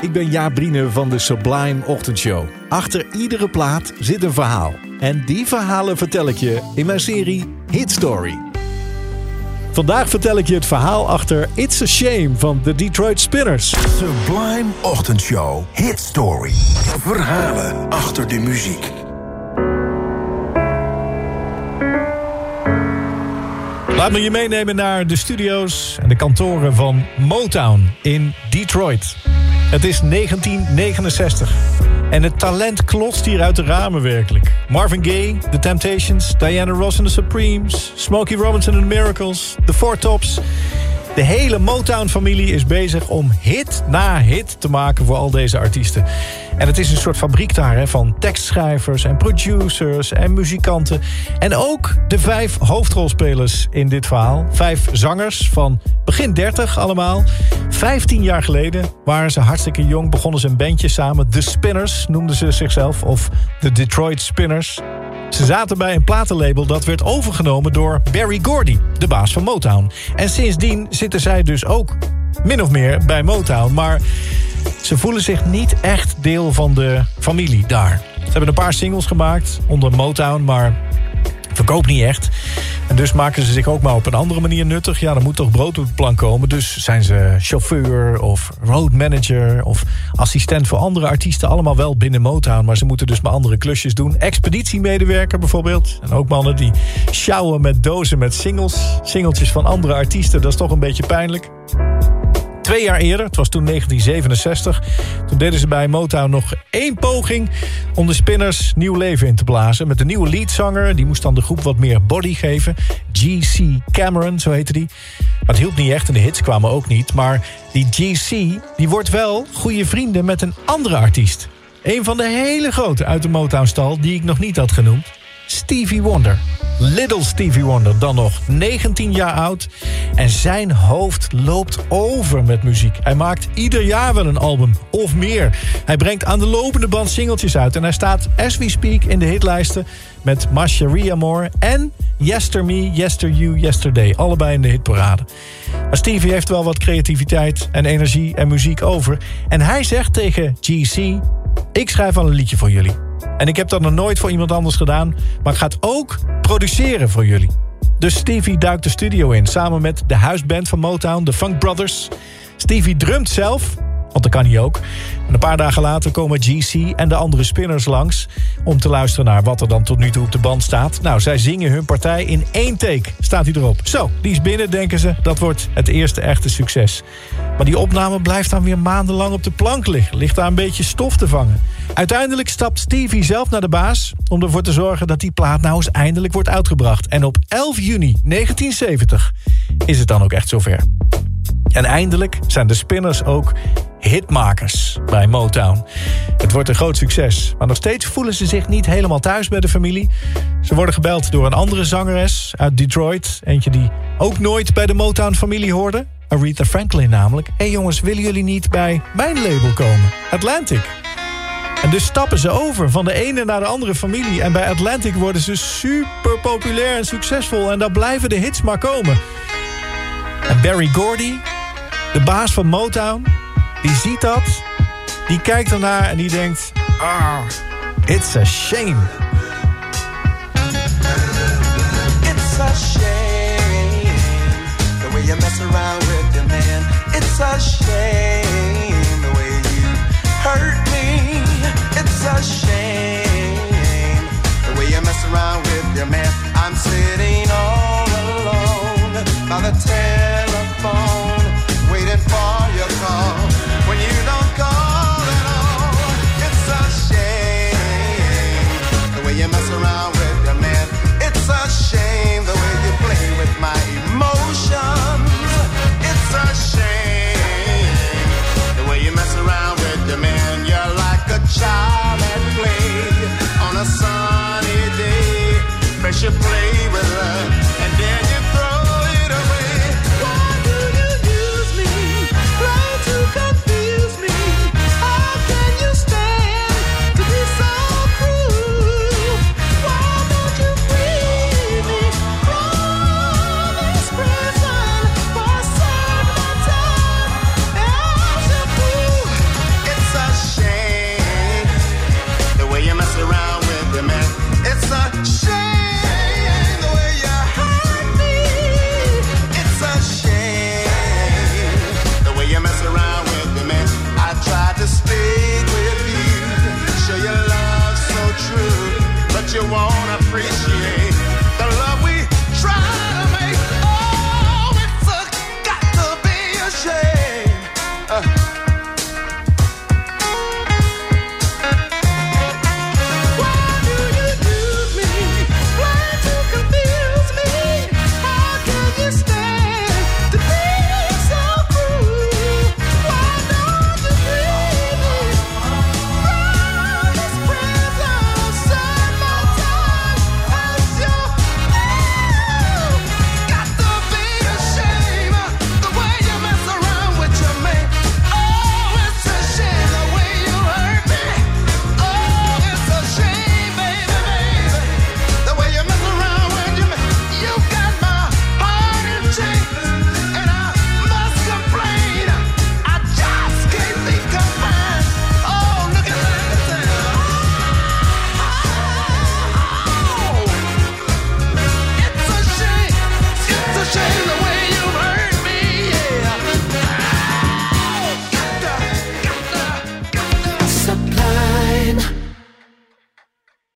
Ik ben Jaap Brine van de Sublime Ochtendshow. Achter iedere plaat zit een verhaal. En die verhalen vertel ik je in mijn serie Hit Story. Vandaag vertel ik je het verhaal achter It's a Shame van de Detroit Spinners. Sublime Ochtendshow. Hit Story. Verhalen achter de muziek. Laat me je meenemen naar de studio's en de kantoren van Motown in Detroit. Het is 1969 en het talent klotst hier uit de ramen werkelijk. Marvin Gaye, The Temptations, Diana Ross and the Supremes... Smokey Robinson and the Miracles, The Four Tops... De hele Motown-familie is bezig om hit na hit te maken voor al deze artiesten. En het is een soort fabriek daar hè, van tekstschrijvers en producers en muzikanten. En ook de vijf hoofdrolspelers in dit verhaal. Vijf zangers van begin 30 allemaal. Vijftien jaar geleden waren ze hartstikke jong. Begonnen ze een bandje samen. The Spinners noemden ze zichzelf. Of de Detroit Spinners. Ze zaten bij een platenlabel dat werd overgenomen door Barry Gordy, de baas van Motown. En sindsdien zitten zij dus ook min of meer bij Motown. Maar ze voelen zich niet echt deel van de familie daar. Ze hebben een paar singles gemaakt onder Motown, maar verkoopt niet echt. En dus maken ze zich ook maar op een andere manier nuttig. Ja, er moet toch brood op de plank komen. Dus zijn ze chauffeur of road manager of assistent voor andere artiesten. Allemaal wel binnen Motown, maar ze moeten dus maar andere klusjes doen. Expeditiemedewerker bijvoorbeeld. En ook mannen die sjouwen met dozen met singles. Singeltjes van andere artiesten, dat is toch een beetje pijnlijk. Twee jaar eerder, het was toen 1967... toen deden ze bij Motown nog één poging... om de Spinners nieuw leven in te blazen. Met een nieuwe leadzanger, die moest dan de groep wat meer body geven. G.C. Cameron, zo heette die. Maar het hielp niet echt en de hits kwamen ook niet. Maar die G.C. die wordt wel goede vrienden met een andere artiest. Een van de hele grote uit de Motown-stal... die ik nog niet had genoemd. Stevie Wonder. Little Stevie Wonder, dan nog 19 jaar oud. En zijn hoofd loopt over met muziek. Hij maakt ieder jaar wel een album, of meer. Hij brengt aan de lopende band singeltjes uit. En hij staat, as we speak, in de hitlijsten... met Macheria Moore en Yester Me, Yester You, Yesterday. Allebei in de hitparade. Maar Stevie heeft wel wat creativiteit en energie en muziek over. En hij zegt tegen GC... ik schrijf al een liedje voor jullie. En ik heb dat nog nooit voor iemand anders gedaan. Maar ik ga het ook produceren voor jullie. Dus Stevie duikt de studio in. Samen met de huisband van Motown, de Funk Brothers. Stevie drumt zelf. Want dat kan hij ook. En een paar dagen later komen GC en de andere spinners langs... om te luisteren naar wat er dan tot nu toe op de band staat. Nou, zij zingen hun partij in één take. Staat hij erop. Zo, die is binnen, denken ze. Dat wordt het eerste echte succes. Maar die opname blijft dan weer maandenlang op de plank liggen. Ligt daar een beetje stof te vangen. Uiteindelijk stapt Stevie zelf naar de baas... om ervoor te zorgen dat die plaat nou eens eindelijk wordt uitgebracht. En op 11 juni 1970 is het dan ook echt zover. En eindelijk zijn de Spinners ook hitmakers bij Motown. Het wordt een groot succes, maar nog steeds voelen ze zich niet helemaal thuis bij de familie. Ze worden gebeld door een andere zangeres uit Detroit. Eentje die ook nooit bij de Motown-familie hoorde. Aretha Franklin namelijk. Hé hey jongens, willen jullie niet bij mijn label komen? Atlantic. En dus stappen ze over van de ene naar de andere familie. En bij Atlantic worden ze super populair en succesvol. En daar blijven de hits maar komen. En Barry Gordy, de baas van Motown, die ziet dat. Die kijkt ernaar en die denkt... Ah, it's a shame. It's a shame the way you mess around with your man. It's a shame the way you hurt me. It's a shame the way you mess around with your man. I'm sitting all alone by the telephone, should play.